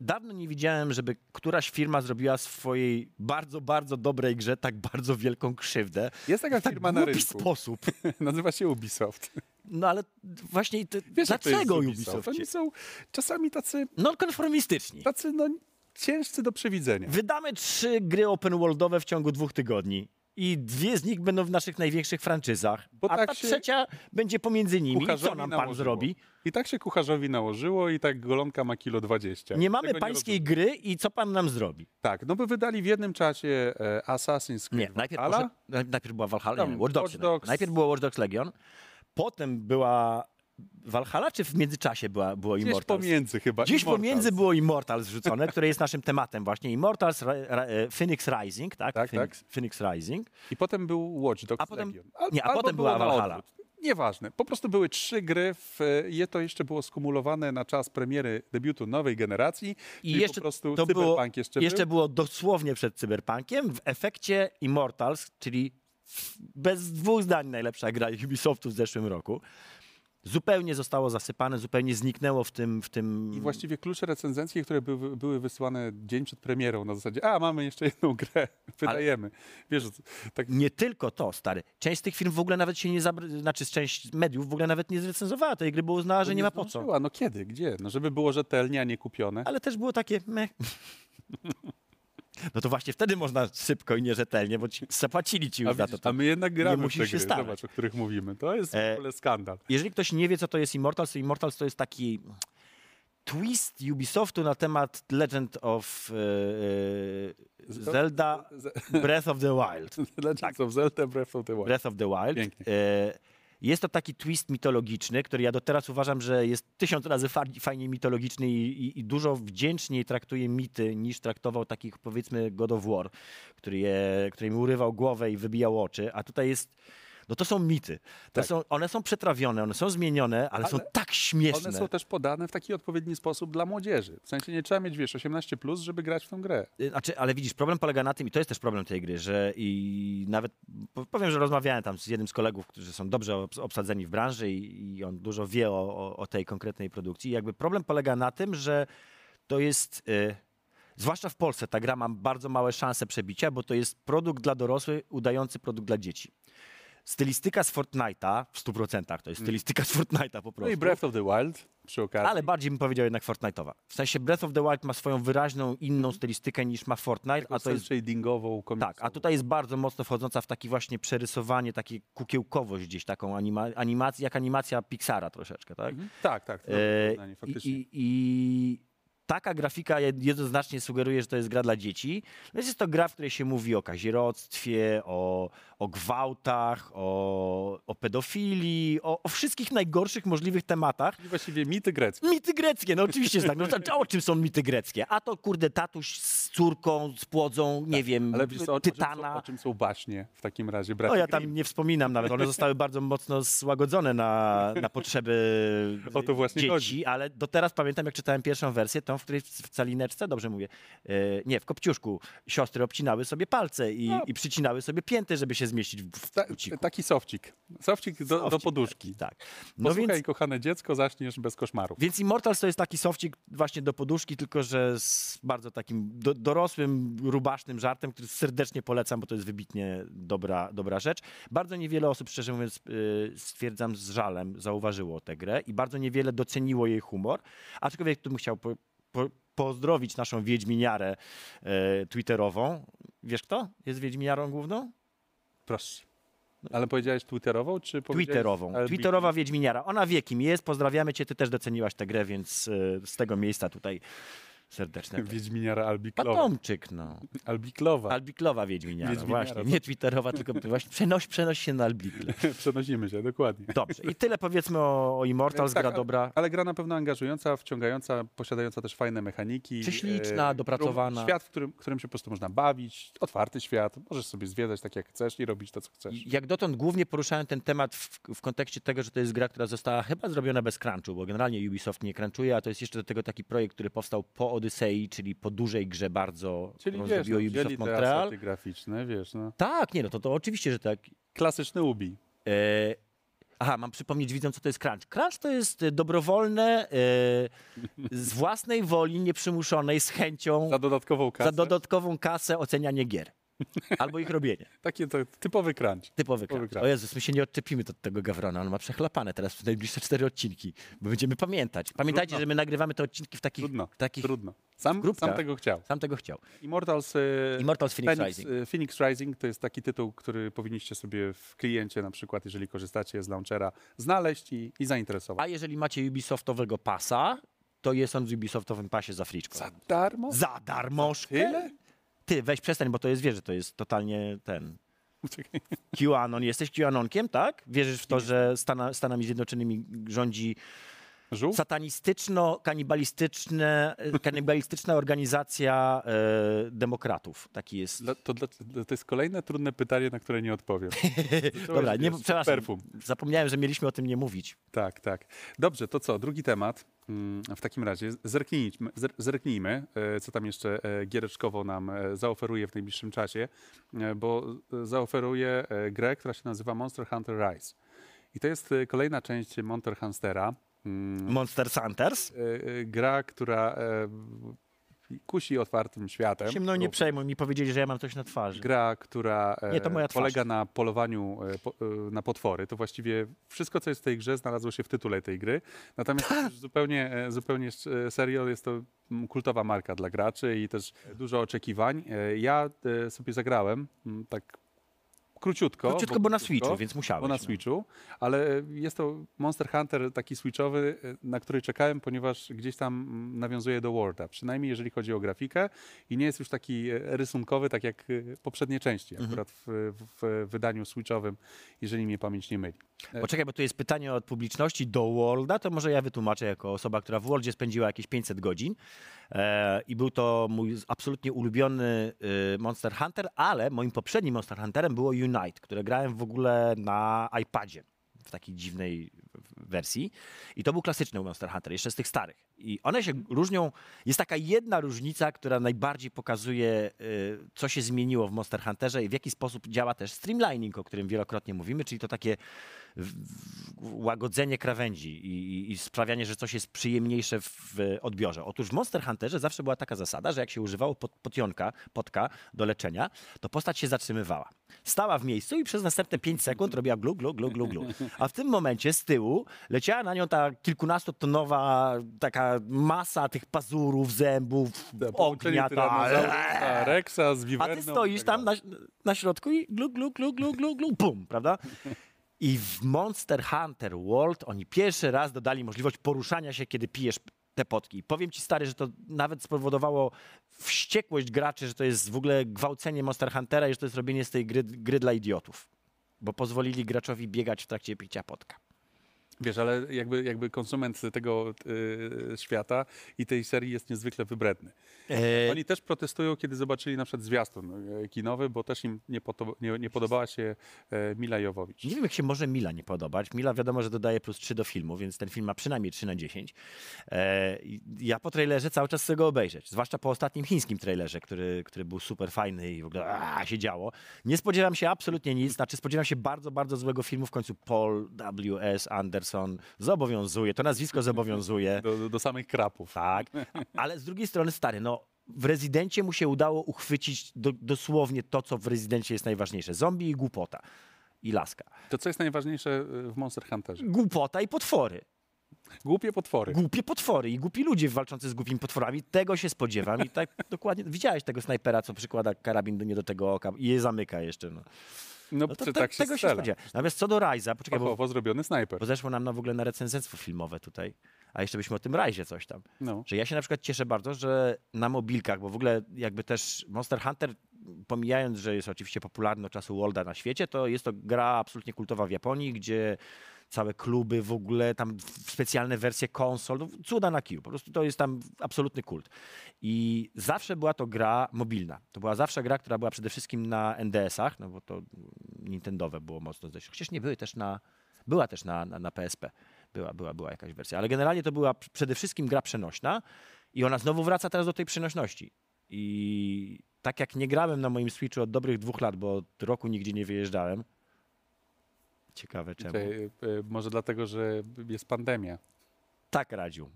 dawno nie widziałem, żeby któraś firma zrobiła swojej bardzo, bardzo dobrej grze tak bardzo wielką krzywdę. Jest taka W tak firma na rynku. sposób. Nazywa się Ubisoft. No ale właśnie to, Wiesz, to dlaczego z Ubisoft? Ubisoft? Oni są czasami tacy, Nonkonformistyczni. tacy no, ciężcy do przewidzenia. Wydamy trzy gry open worldowe w ciągu dwóch tygodni. I dwie z nich będą w naszych największych franczyzach. Bo a tak ta się trzecia będzie pomiędzy nimi. I co nam pan nałożyło. zrobi? I tak się kucharzowi nałożyło i tak golonka ma kilo 20. Nie mamy Tego pańskiej rozumiem. gry i co pan nam zrobi? Tak, no by wydali w jednym czasie e, Assassin's Creed Nie, najpierw, Valhalla. poszedł, najpierw była Valhalla, Tam nie, Watch Dogs. Watch Dogs. Najpierw było Watch Dogs Legion, potem była Valhalla, czy w międzyczasie była, było Gdzieś Immortals? pomiędzy chyba. Gdzieś Immortals. pomiędzy było Immortals wrzucone, które jest naszym tematem właśnie. Immortals, ra, ra, e, Phoenix Rising, tak? Tak, Phoenix, Phoenix Rising. I potem był Watch Dogs A potem-. Al- nie, a potem była Valhalla. Nieważne. Po prostu były trzy gry. W, je to jeszcze było skumulowane na czas premiery debiutu nowej generacji. I jeszcze po prostu to było, jeszcze, jeszcze był. było dosłownie przed Cyberpunkiem. W efekcie Immortals, czyli bez dwóch zdań najlepsza gra Ubisoftu w zeszłym roku, zupełnie zostało zasypane, zupełnie zniknęło w tym... W tym... I właściwie klucze recenzenckie, które były, były wysyłane dzień przed premierą na zasadzie, a mamy jeszcze jedną grę, wydajemy. Wiesz, tak Nie tylko to, stary. Część z tych firm w ogóle nawet się nie zabr... znaczy część mediów w ogóle nawet nie zrecenzowała tej gry, bo uznała, że nie ma po co. zdążyła. No kiedy, gdzie? No żeby było rzetelnie, a nie kupione. Ale też było takie meh. No to właśnie wtedy można szybko i nierzetelnie, bo ci zapłacili ci A, już za widzisz, to. a my jednak gramy nie musisz się starać. zobacz, o których mówimy. To jest E, w ogóle skandal. Jeżeli ktoś nie wie, co to jest Immortals, to Immortals to jest taki twist Ubisoftu na temat Legend of e, e, Zelda Breath of the Wild. Legends of Zelda Breath of the Wild. Breath of the Wild. Pięknie. E, Jest to taki twist mitologiczny, który ja do teraz uważam, że jest tysiąc razy fa- fajnie mitologiczny i, i, i dużo wdzięczniej traktuje mity niż traktował takich powiedzmy God of War, który, je, który mi urywał głowę i wybijał oczy, a tutaj jest no to są mity. To Tak. są, one są przetrawione, one są zmienione, ale, są Ale tak śmieszne. One są też podane w taki odpowiedni sposób dla młodzieży. W sensie nie trzeba mieć, wiesz, 18+, plus, żeby grać w tą grę. Y, Znaczy, ale widzisz, problem polega na tym, i to jest też problem tej gry, że i nawet po- powiem, że rozmawiałem tam z jednym z kolegów, którzy są dobrze obs- obsadzeni w branży i, i on dużo wie o, o, o tej konkretnej produkcji. I jakby problem polega na tym, że to jest. Y, Zwłaszcza w Polsce ta gra ma bardzo małe szanse przebicia, bo to jest produkt dla dorosłych, udający produkt dla dzieci. Stylistyka z Fortnite'a w 100% to jest stylistyka z Fortnite'a po prostu. No i Breath of the Wild przy okazji. Ale bardziej bym powiedział jednak Fortnite'owa. W sensie Breath of the Wild ma swoją wyraźną, inną stylistykę niż ma Fortnite, a to jest shadingową, komiksową. tak, a tutaj jest bardzo mocno wchodząca w takie właśnie przerysowanie, takie kukiełkowość gdzieś, taką anima animację, jak animacja Pixara troszeczkę, tak? Mhm. Tak, tak. to E, i, I taka grafika jed- jednoznacznie sugeruje, że to jest gra dla dzieci. No jest to gra, w której się mówi o kazirodztwie, o, o gwałtach, o, o pedofilii, o, o wszystkich najgorszych możliwych tematach, I właściwie mity greckie. Mity greckie, no oczywiście, tak. No, to, o czym są mity greckie? A to kurde tatuś z córką, z płodzą, nie wiem, Tak, Ale wiesz co, o, czym są, tytana. o czym są baśnie w takim razie? No Bracia ja tam nie wspominam nawet, one zostały bardzo mocno złagodzone na, na potrzeby O to właśnie dzieci, chodzi. ale do teraz pamiętam, jak czytałem pierwszą wersję, tą, w której w, calineczce, dobrze mówię, e, nie, w kopciuszku siostry obcinały sobie palce i, No. i przycinały sobie pięty, żeby się zmieścić w, w Ta, taki sofcik. Sofcik do, do poduszki. Tak. No Posłuchaj, więc, kochane dziecko, zaczniesz bez koszmarów. Więc Immortals to jest taki sofcik właśnie do poduszki, tylko że z bardzo takim do, dorosłym, rubasznym żartem, który serdecznie polecam, bo to jest wybitnie dobra, dobra rzecz. Bardzo niewiele osób, szczerze mówiąc, yy, stwierdzam z żalem, zauważyło tę grę i bardzo niewiele doceniło jej humor. Aczkolwiek tu bym chciał po, po, pozdrowić naszą wiedźminiarę e, twitterową. Wiesz kto jest wiedźminiarą główną? Proszę. Ale powiedziałeś twitterową, czy powiedziałeś Twitterową. LB? Twitterowa wiedźminiara. Ona wie kim jest, pozdrawiamy cię, ty też doceniłaś tę grę, więc e, z tego miejsca tutaj serdeczne. Wiedźminiara Albiklowa. Patomczyk, no. Albiklowa. Albiklowa wiedźminiara, Wiedźminiara, właśnie. to- Nie twitterowa, tylko właśnie przenoś, przenoś się na Albikle. Przenosimy się, dokładnie. Dobrze, i tyle powiedzmy o, o Immortals, Tak, gra dobra. Ale gra na pewno angażująca, wciągająca, posiadająca też fajne mechaniki. Prześliczna, e, dopracowana. Świat, w którym, którym się po prostu można bawić. Otwarty świat. Możesz sobie zwiedzać tak jak chcesz i robić to, co chcesz. Jak dotąd głównie poruszałem ten temat w, w kontekście tego, że to jest gra, która została chyba zrobiona bez crunchu, bo generalnie Ubisoft nie crunchuje, a to jest jeszcze do tego taki projekt, który powstał po Odyssei, czyli po dużej grze bardzo, Czyli którą wiesz, no, Ubisoft Montreal. asety graficzne, wiesz, no. Tak, nie no, to, to oczywiście, że tak. Klasyczny Ubi. E, aha, mam przypomnieć widzom, co to jest crunch. Crunch to jest e, dobrowolne, e, z własnej woli, nieprzymuszonej, z chęcią, Za dodatkową kasę. za dodatkową kasę ocenianie gier. Albo ich robienie. Takie to typowy crunch. Typowy Typowy crunch. O Jezus, my się nie odczepimy od tego Gawrona, on ma przechlapane teraz w najbliższe cztery odcinki, bo będziemy pamiętać. Pamiętajcie, Trudno. że my nagrywamy te odcinki w takich... Trudno, takich trudno. Sam, grupkach. sam tego chciał. Sam tego chciał. Immortals, e, Immortals Phoenix Phoenix, Rising. e, Phoenix Rising to jest taki tytuł, który powinniście sobie w kliencie, na przykład, jeżeli korzystacie z launchera, znaleźć i, i zainteresować. A jeżeli macie Ubisoftowego pasa, to jest on w Ubisoftowym pasie za friczką. Za darmo? Za darmożkę? Tyle? Ty, weź przestań, bo to jest, wiesz, że to jest totalnie ten... QAnon. Jesteś QAnonkiem, tak? Wierzysz w to, że Stana, Stanami Zjednoczonymi rządzi Żółw? satanistyczno-kanibalistyczne, kanibalistyczna organizacja e, demokratów. Taki jest. Dla, to, dla, to jest kolejne trudne pytanie, na które nie odpowiem. Dobra, nie, przepraszam. Perfum. Zapomniałem, że mieliśmy o tym nie mówić. Tak, tak. Dobrze, to co? Drugi temat. Mm, W takim razie zerknijmy, zer- zerknijmy e, co tam jeszcze e, giereczkowo nam e, zaoferuje w najbliższym czasie, bo zaoferuje grę, która się nazywa Monster Hunter Rise. I to jest kolejna część Monster Huntera. Mm, Monster Hunters. e, e, Gra, która e, kusi otwartym światem. Się mną nie przejmuj, mi powiedzieli, że ja mam coś na twarzy. Gra, która Nie, to moja twarz. polega na polowaniu po, na potwory. To właściwie wszystko, co jest w tej grze, znalazło się w tytule tej gry. Natomiast już zupełnie, zupełnie serio jest to mm, kultowa marka dla graczy i też dużo oczekiwań. Ja sobie zagrałem mm, tak króciutko. Króciutko, bo na króciutko, Switchu, więc musiałeś. Bo na no. Switchu, ale jest to Monster Hunter taki switchowy, e, na który czekałem, ponieważ gdzieś tam mm, nawiązuje do Worlda, przynajmniej jeżeli chodzi o grafikę i nie jest już taki e, rysunkowy, tak jak e, poprzednie części, Mhm. akurat w, w wydaniu switchowym, jeżeli mnie pamięć nie myli. Poczekaj, bo tu jest pytanie od publiczności do Worlda, to może ja wytłumaczę jako osoba, która w Worldzie spędziła jakieś 500 godzin. E, i był to mój absolutnie ulubiony e, Monster Hunter, ale moim poprzednim Monster Hunterem było Unite, które grałem w ogóle na iPadzie w takiej dziwnej wersji. I to był klasyczny Monster Hunter, jeszcze z tych starych. I one się różnią, jest taka jedna różnica, która najbardziej pokazuje, y, co się zmieniło w Monster Hunterze i w jaki sposób działa też streamlining, o którym wielokrotnie mówimy, czyli to takie łagodzenie krawędzi i, i, sprawianie, że coś jest przyjemniejsze w, odbiorze. Otóż w Monster Hunterze zawsze była taka zasada, że jak się używało pot, potionka, potka do leczenia, to postać się zatrzymywała. Stała w miejscu i przez następne 5 sekund robiła glu, glu, glu, glu, glu. A w tym momencie z tyłu leciała na nią ta kilkunastotonowa taka masa tych pazurów, zębów, Połączenie ognia. Ta, Tyrannosaurusa, Rexa z a ty i stoisz tak tam na, na środku i glu, glu, glu, glu, glu, glu, pum, prawda? I w Monster Hunter World oni pierwszy raz dodali możliwość poruszania się, kiedy pijesz te potki. Powiem ci stary, że to nawet spowodowało wściekłość graczy, że to jest w ogóle gwałcenie Monster Huntera i że to jest robienie z tej gry, gry dla idiotów. Bo pozwolili graczowi biegać w trakcie picia potka. Wiesz, ale jakby, jakby konsument tego y, świata i tej serii jest niezwykle wybredny. E, Oni też protestują, kiedy zobaczyli na przykład zwiastun e, kinowy, bo też im nie, nie, nie podobała się e, Mila Jowowicz. Nie wiem, jak się może Mila nie podobać. Mila wiadomo, że dodaje plus 3 do filmu, więc ten film ma przynajmniej 3 na 10. E, ja po trailerze cały czas chcę go obejrzeć, zwłaszcza po ostatnim chińskim trailerze, który, który był super fajny i w ogóle a, się działo. Nie spodziewam się absolutnie nic, znaczy spodziewam się bardzo, bardzo złego filmu. W końcu Paul W.S. Anderson zobowiązuje, to nazwisko zobowiązuje. Do, do, samych krapów. Tak, ale z drugiej strony, stary, no w Rezydencie mu się udało uchwycić do, dosłownie to, co w Rezydencie jest najważniejsze. Zombie i głupota. I laska. To co jest najważniejsze e, w Monster Hunterze? Głupota i potwory. Głupie potwory. Głupie potwory i głupi ludzie walczący z głupimi potworami. Tego się spodziewam i tak dokładnie. Widziałeś tego snajpera, co przykłada karabin do, nie do tego oka i je zamyka jeszcze. No, No, no to te- tak się tego się strzela. spodziewam. Natomiast co do Ryza, poczekaj, bo, Fachowo zrobiony snajper. bo zeszło nam na w ogóle na recenzentstwo filmowe tutaj. A jeszcze byśmy o tym Ryzie coś tam. No. Że ja się na przykład cieszę bardzo, że na mobilkach, bo w ogóle jakby też Monster Hunter, pomijając, że jest oczywiście popularny od czasu Worlda na świecie, to jest to gra absolutnie kultowa w Japonii, gdzie całe kluby w ogóle, tam specjalne wersje konsol, no, cuda na kiju, po prostu to jest tam absolutny kult. I zawsze była to gra mobilna. To była zawsze gra, która była przede wszystkim na NDS-ach, no bo to Nintendowe było mocno dość. Chociaż nie były też na, była też na, na, na PSP. Była, była, była jakaś wersja. Ale generalnie to była przede wszystkim gra przenośna i ona znowu wraca teraz do tej przenośności. I tak jak nie grałem na moim Switchu od dobrych dwóch lat, bo od roku nigdzie nie wyjeżdżałem. Ciekawe czemu. Y, y, może dlatego, że jest pandemia. Tak radził.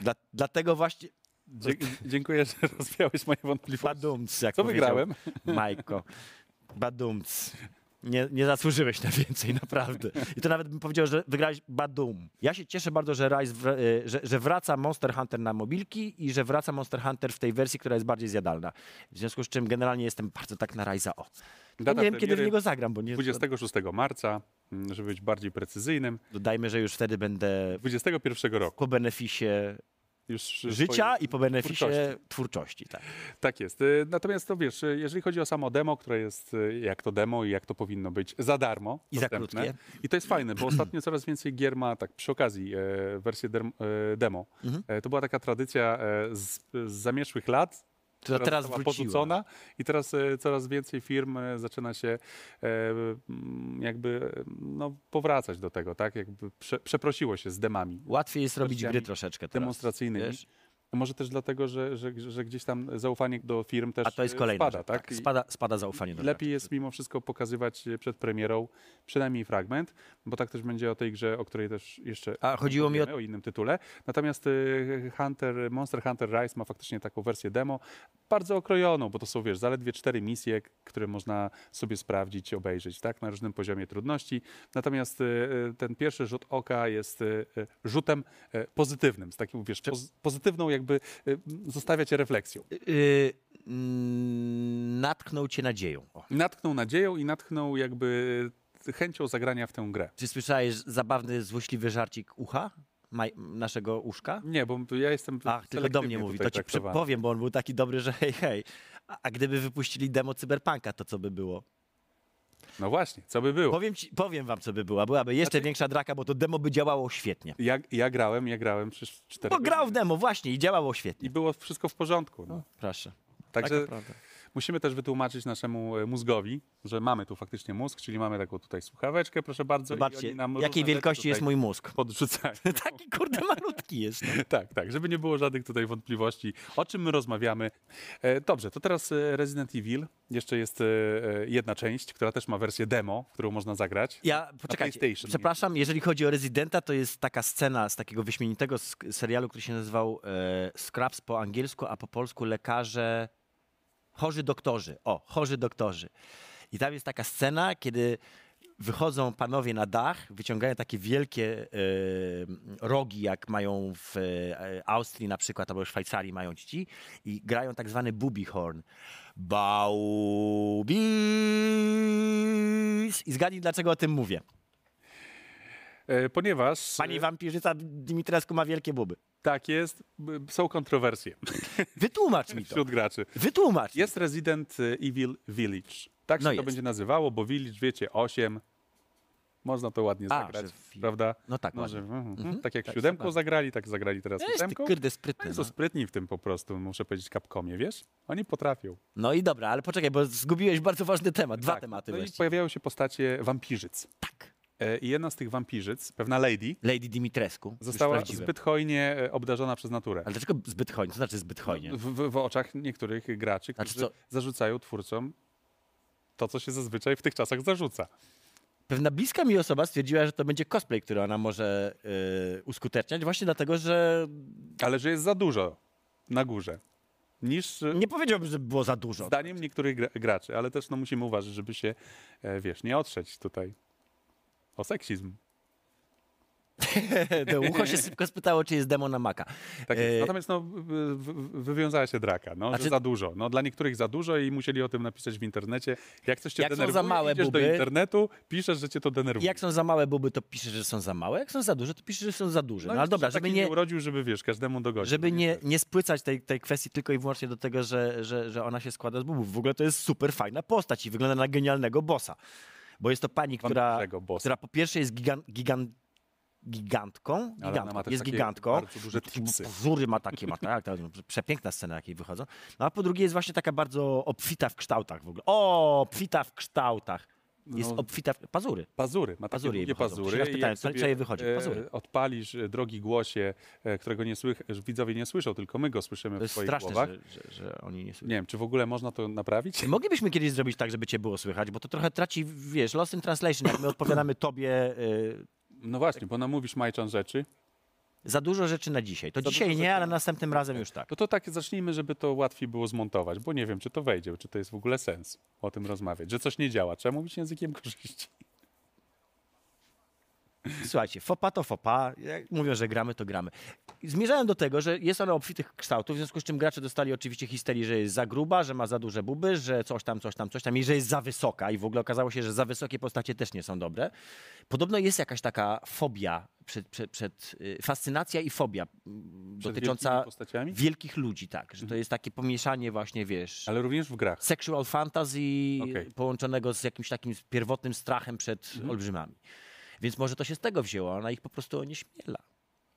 Dla, dlatego właśnie... Dzie dziękuję, że rozwiałeś moje wątpliwości. Badumc, jak Co powiedział wygrałem? Majko. Badumc. Nie, nie zasłużyłeś na więcej, naprawdę. I to nawet bym powiedział, że wygrałeś badum. Ja się cieszę bardzo, że, Rise y, że, że wraca Monster Hunter na mobilki i że wraca Monster Hunter w tej wersji, która jest bardziej zjadalna. W związku z czym generalnie jestem bardzo tak na Rise'a. O. Data nie wiem, kiedy w niego zagram, bo nie... 26 marca, mm, żeby być bardziej precyzyjnym. Dodajmy, że już wtedy będę 21 roku. po beneficie Już życia swoje- i po beneficie twórczości. twórczości. tak. Tak jest. Y, Natomiast to wiesz, y, jeżeli chodzi o samo demo, które jest jak to demo i jak to powinno być za darmo. I za dostępne. krótkie. I to jest fajne, bo ostatnio coraz więcej gier ma, tak przy okazji, e, wersję e, demo. Mhm. E, to była taka tradycja e, z, z zamieszłych lat, To teraz wróciła. porzucona i teraz e, coraz więcej firm e, zaczyna się e, jakby e, no, powracać do tego, tak? Jakby prze, przeprosiło się z demami Łatwiej jest robić gry troszeczkę teraz. demonstracyjnymi. wiesz? Może też dlatego, że, że, że gdzieś tam zaufanie do firm też A to jest e, kolejna spada, tak? I Spada, spada zaufanie do Lepiej jest mimo wszystko pokazywać przed premierą przynajmniej fragment, bo tak też będzie o tej grze, o której też jeszcze A chodziło mi o o innym tytule. Natomiast e, Hunter, Monster Hunter Rise ma faktycznie taką wersję demo, bardzo okrojoną, bo to są, wiesz, zaledwie cztery misje, które można sobie sprawdzić, obejrzeć, tak, na różnym poziomie trudności. Natomiast e, e, ten pierwszy rzut oka jest rzutem pozytywnym, z takim, wiesz, poz, pozytywną jakby e, zostawia cię refleksją. Yy, mm, natknął cię nadzieją. O. Natknął nadzieją i natknął jakby chęcią zagrania w tę grę. Czy słyszałeś zabawny, złośliwy żarcik ucha? Maj, naszego uszka? Nie, bo ja jestem Ach, tylko do mnie mówi. To ci przepowiem, bo on był taki dobry, że hej, hej. A, a gdyby wypuścili demo Cyberpunka, to co by było? No właśnie, co by było? Powiem, ci, powiem wam, co by była. Byłaby jeszcze Znaczy- większa draka, bo to demo by działało świetnie. Ja, ja grałem, ja grałem przez cztery Bo grał w demo, właśnie, i działało i świetnie. było wszystko w porządku. No. Proszę. Także Taka prawda. Musimy też wytłumaczyć naszemu e, mózgowi, że mamy tu faktycznie mózg, czyli mamy taką tutaj słuchaweczkę, proszę bardzo. Zobaczcie, jakiej wielkości jest mój mózg. Podrzucają. Taki kurde malutki jest. No. tak, tak, żeby nie było żadnych tutaj wątpliwości, o czym my rozmawiamy. E, dobrze, to teraz e, Resident Evil. Jeszcze jest jedna część, która też ma wersję demo, którą można zagrać. Ja, poczekajcie, przepraszam, jeżeli chodzi o Residenta, to jest taka scena z takiego wyśmienitego serialu, który się nazywał e, Scraps po angielsku, a po polsku Lekarze... Chorzy doktorzy. O, chorzy doktorzy. I tam jest taka scena, kiedy wychodzą panowie na dach, wyciągają takie wielkie e, rogi, jak mają w e, Austrii na przykład, albo w Szwajcarii mają ci i grają tak zwany booby horn. Baubis! I zgadnij, dlaczego o tym mówię. E, ponieważ Pani e, wampirzyca Dimitrescu ma wielkie buby. tak jest, są kontrowersje Wytłumacz mi to. wśród graczy. Wytłumacz. Jest Resident Evil Village. Tak się No to jest. będzie nazywało, bo Village, wiecie, 8. Można to ładnie A, zagrać, że prawda? No tak, Może, mhm, Mhm, Tak jak tak, siódemką zagrali, tak zagrali teraz Jest ósemką. kurde sprytny. Oni są No. sprytni w tym po prostu, muszę powiedzieć, Capcomie, wiesz? Oni potrafią. no i dobra, ale poczekaj, bo zgubiłeś bardzo ważny temat. Dwa Tak, tematy no i właściwie. pojawiają się postacie wampirzyc. Tak. E, I jedna z tych wampirzyc, pewna lady, Lady Dimitrescu. została zbyt hojnie e, obdarzona przez naturę. Ale dlaczego zbyt hojnie? Co znaczy zbyt hojnie? W, w, w oczach niektórych graczy, Znaczy którzy co? zarzucają twórcom to, co się zazwyczaj w tych czasach zarzuca. Pewna bliska mi osoba stwierdziła, że to będzie cosplay, który ona może yy, uskuteczniać, właśnie dlatego, że Ale że jest za dużo na górze. Niż nie powiedziałbym, że było za dużo. zdaniem niektórych gra graczy, ale też no, musimy uważać, żeby się, wiesz, nie otrzeć tutaj o seksizm. to ucho się szybko spytało, czy jest demo na Maca. Tak jest. E, Natomiast no, wy- wy- wywiązała się draka, no, Znaczy- że za dużo. No, dla niektórych za dużo i musieli o tym napisać w internecie. Jak coś cię Jak są denerwuje, za małe idziesz do buby- internetu, piszesz, że cię to denerwuje. Jak są za małe buby, to pisze, że są za małe. Jak są za duże, to pisze, że są za duże. No, ale jeszcze dobra, żeby taki nie, urodził, żeby wiesz, każdemu dogodzić. żeby nie, nie spłycać tej, tej kwestii tylko i wyłącznie do tego, że, że, że ona się składa z bubów. W ogóle to jest super fajna postać i wygląda na genialnego bossa. Bo jest to pani, która, która po pierwsze jest gigan, gigan, gigantką, gigantką jest gigantką, duże. Pazury ma takie, ma tak, tak, przepiękna scena, jakiej wychodzą. No a po drugie jest właśnie taka bardzo obfita w kształtach w ogóle. O, obfita w kształtach. Jest No. obfita w... Pazury. Pazury, ma takie Pazury długie wychodzą. pazury. Raz pytałem, co- co jej wychodzi? e, Pazury. Odpalisz, drogi głosie, e, którego nie słych, widzowie nie słyszą, tylko my go słyszymy To w swoich straszne, głowach. że, że, że oni nie słyszą. Nie wiem, czy w ogóle można to naprawić? Moglibyśmy kiedyś zrobić tak, żeby cię było słychać, bo to trochę traci, wiesz, lost in translation, jak my odpowiadamy tobie y, No właśnie, bo namówisz Majczan rzeczy. Za dużo rzeczy na dzisiaj. To Za dzisiaj nie, ale na- następnym razem już tak. No to tak zacznijmy, żeby to łatwiej było zmontować, bo nie wiem, czy to wejdzie, czy to jest w ogóle sens o tym rozmawiać, że coś nie działa. Trzeba mówić językiem korzyści. Słuchajcie, fopa to fopa. Jak mówią, że gramy, to gramy. Zmierzałem do tego, że jest ona obfitych kształtów, w związku z czym gracze dostali oczywiście histerii, że jest za gruba, że ma za duże buby, że coś tam, coś tam, coś tam i że jest za wysoka i w ogóle okazało się, że za wysokie postacie też nie są dobre. Podobno jest jakaś taka fobia, przed, przed, przed, y, fascynacja i fobia dotycząca wielkich ludzi, tak, że to jest takie pomieszanie właśnie, wiesz, Ale również w grach. sexual fantasy Okej. połączonego z jakimś takim pierwotnym strachem przed Mhm. olbrzymami. Więc może to się z tego wzięło, ona ich po prostu onieśmiela.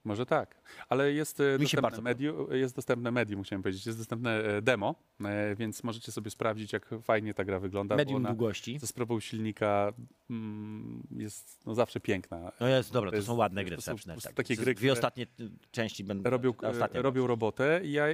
Może tak, ale jest, e, Mi dostępne medium, jest dostępne medium, musiałem powiedzieć, jest dostępne e, demo, e, więc możecie sobie sprawdzić, jak fajnie ta gra wygląda. Medium długości. Ze sprawą silnika mm, jest no, zawsze piękna. No jest, dobra, To to, jest- są ładne to gry. są prostu tak. takie gry, Dwie ostatnie części będą. Robią, robią robotę i ja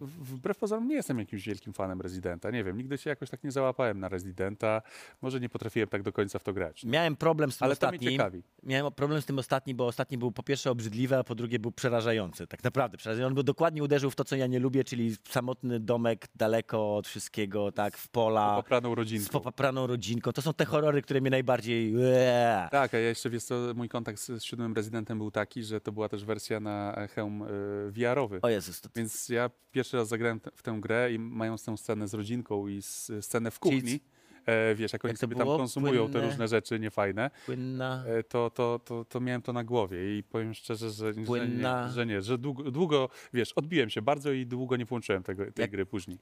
wbrew pozorom nie jestem jakimś wielkim fanem Residenta. Nie wiem, nigdy się jakoś tak nie załapałem na Residenta. Może nie potrafiłem tak do końca w to grać. Miałem problem z tym Ale to mnie ostatnim. ciekawi. Miałem problem z tym ostatnim, bo ostatni był po pierwsze obrzydliwy, a po drugie był przerażający. Tak naprawdę przerażający. On był dokładnie uderzył w to, co ja nie lubię, czyli samotny domek daleko od wszystkiego, tak, w pola, Popraną z rodzinką. popapraną rodzinką. To są te horrory, które mnie najbardziej... Eee. Tak, a ja jeszcze, wiesz co, mój kontakt z, z siódmym Residentem był taki, że to była też wersja na hełm e, VR-owy. O Jezus, to, Więc ja pierwszy raz zagrałem w tę grę i mając tę scenę z rodzinką i scenę w Czyli kuchni, e, wiesz, jak oni jak to sobie było? tam konsumują te Płynne? różne rzeczy niefajne, płynna... e, to, to, to, to miałem to na głowie i powiem szczerze, że, że, Płynna. nie, że nie, że długo, długo, wiesz, odbiłem się bardzo i długo nie włączyłem tego, tej Jak- gry później.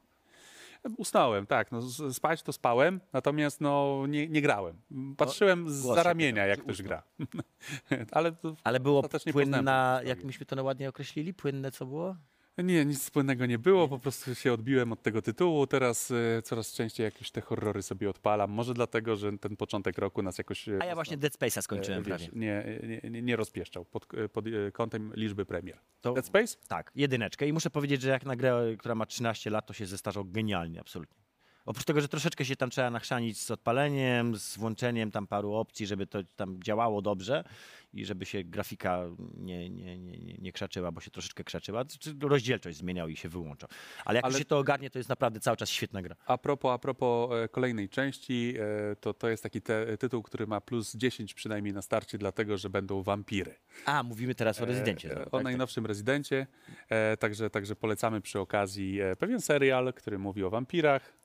Usnąłem, tak, no, z- spać to spałem, natomiast no, nie, nie grałem. Patrzyłem z za ramienia, jak czy ktoś gra. Ale to Ale było poznałem płynna, tę jak myśmy to ładnie określili? Płynne co było? Nie, nic wspólnego nie było, po prostu się odbiłem od tego tytułu. Teraz e, coraz częściej jakieś te horrory sobie odpalam. Może dlatego, że ten początek roku nas jakoś. e, A ja właśnie Dead Space'a skończyłem e, prawie. wiesz, nie, nie, nie, nie rozpieszczał pod, pod kątem liczby premier. To, Dead Space? tak, jedyneczkę. I muszę powiedzieć, że jak na grę, która ma 13 lat, to się zestarzał genialnie, absolutnie. Oprócz tego, że troszeczkę się tam trzeba nachrzanić z odpaleniem, z włączeniem tam paru opcji, żeby to tam działało dobrze i żeby się grafika nie, nie, nie, nie, nie krzaczyła, bo się troszeczkę krzaczyła. Czy rozdzielczość zmieniał i się wyłączał. Ale jak Ale- się to ogarnie, to jest naprawdę cały czas świetna gra. A propos, a propos e, kolejnej części, e, to, to jest taki te, tytuł, który ma plus 10 przynajmniej na starcie, dlatego że będą wampiry. A, mówimy teraz o Rezydencie. E, znowu, o tak, tak. najnowszym rezydencie. E, także, także polecamy przy okazji pewien serial, który mówi o wampirach.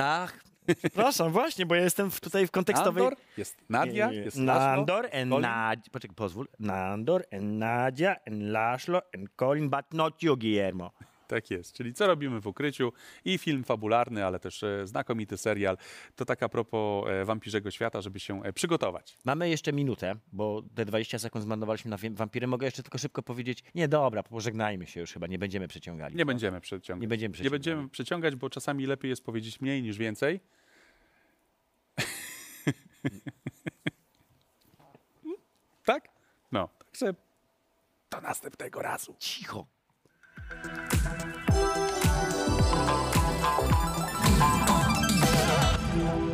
Ach, przepraszam, właśnie, bo ja jestem w, tutaj w kontekstowej... Andor, jest Nadia, jest Laszlo. Nandor and Colin. Nadia. Poczekaj, pozwól. Nandor and Nadia and Laszlo and Colin, but not you, Guillermo. Tak jest, czyli co robimy w ukryciu i film fabularny, ale też e, znakomity serial. To tak a propos e, wampirzego świata, żeby się e, przygotować. Mamy jeszcze minutę, bo te 20 sekund zmarnowaliśmy na wampiry. Mogę jeszcze tylko szybko powiedzieć, nie dobra, pożegnajmy się już chyba, nie będziemy przeciągali. Nie będziemy przeciągać. Nie będziemy Nie przeciągali. będziemy przeciągać, bo czasami lepiej jest powiedzieć mniej niż więcej. tak? No, także do następnego razu. Cicho. Thank you.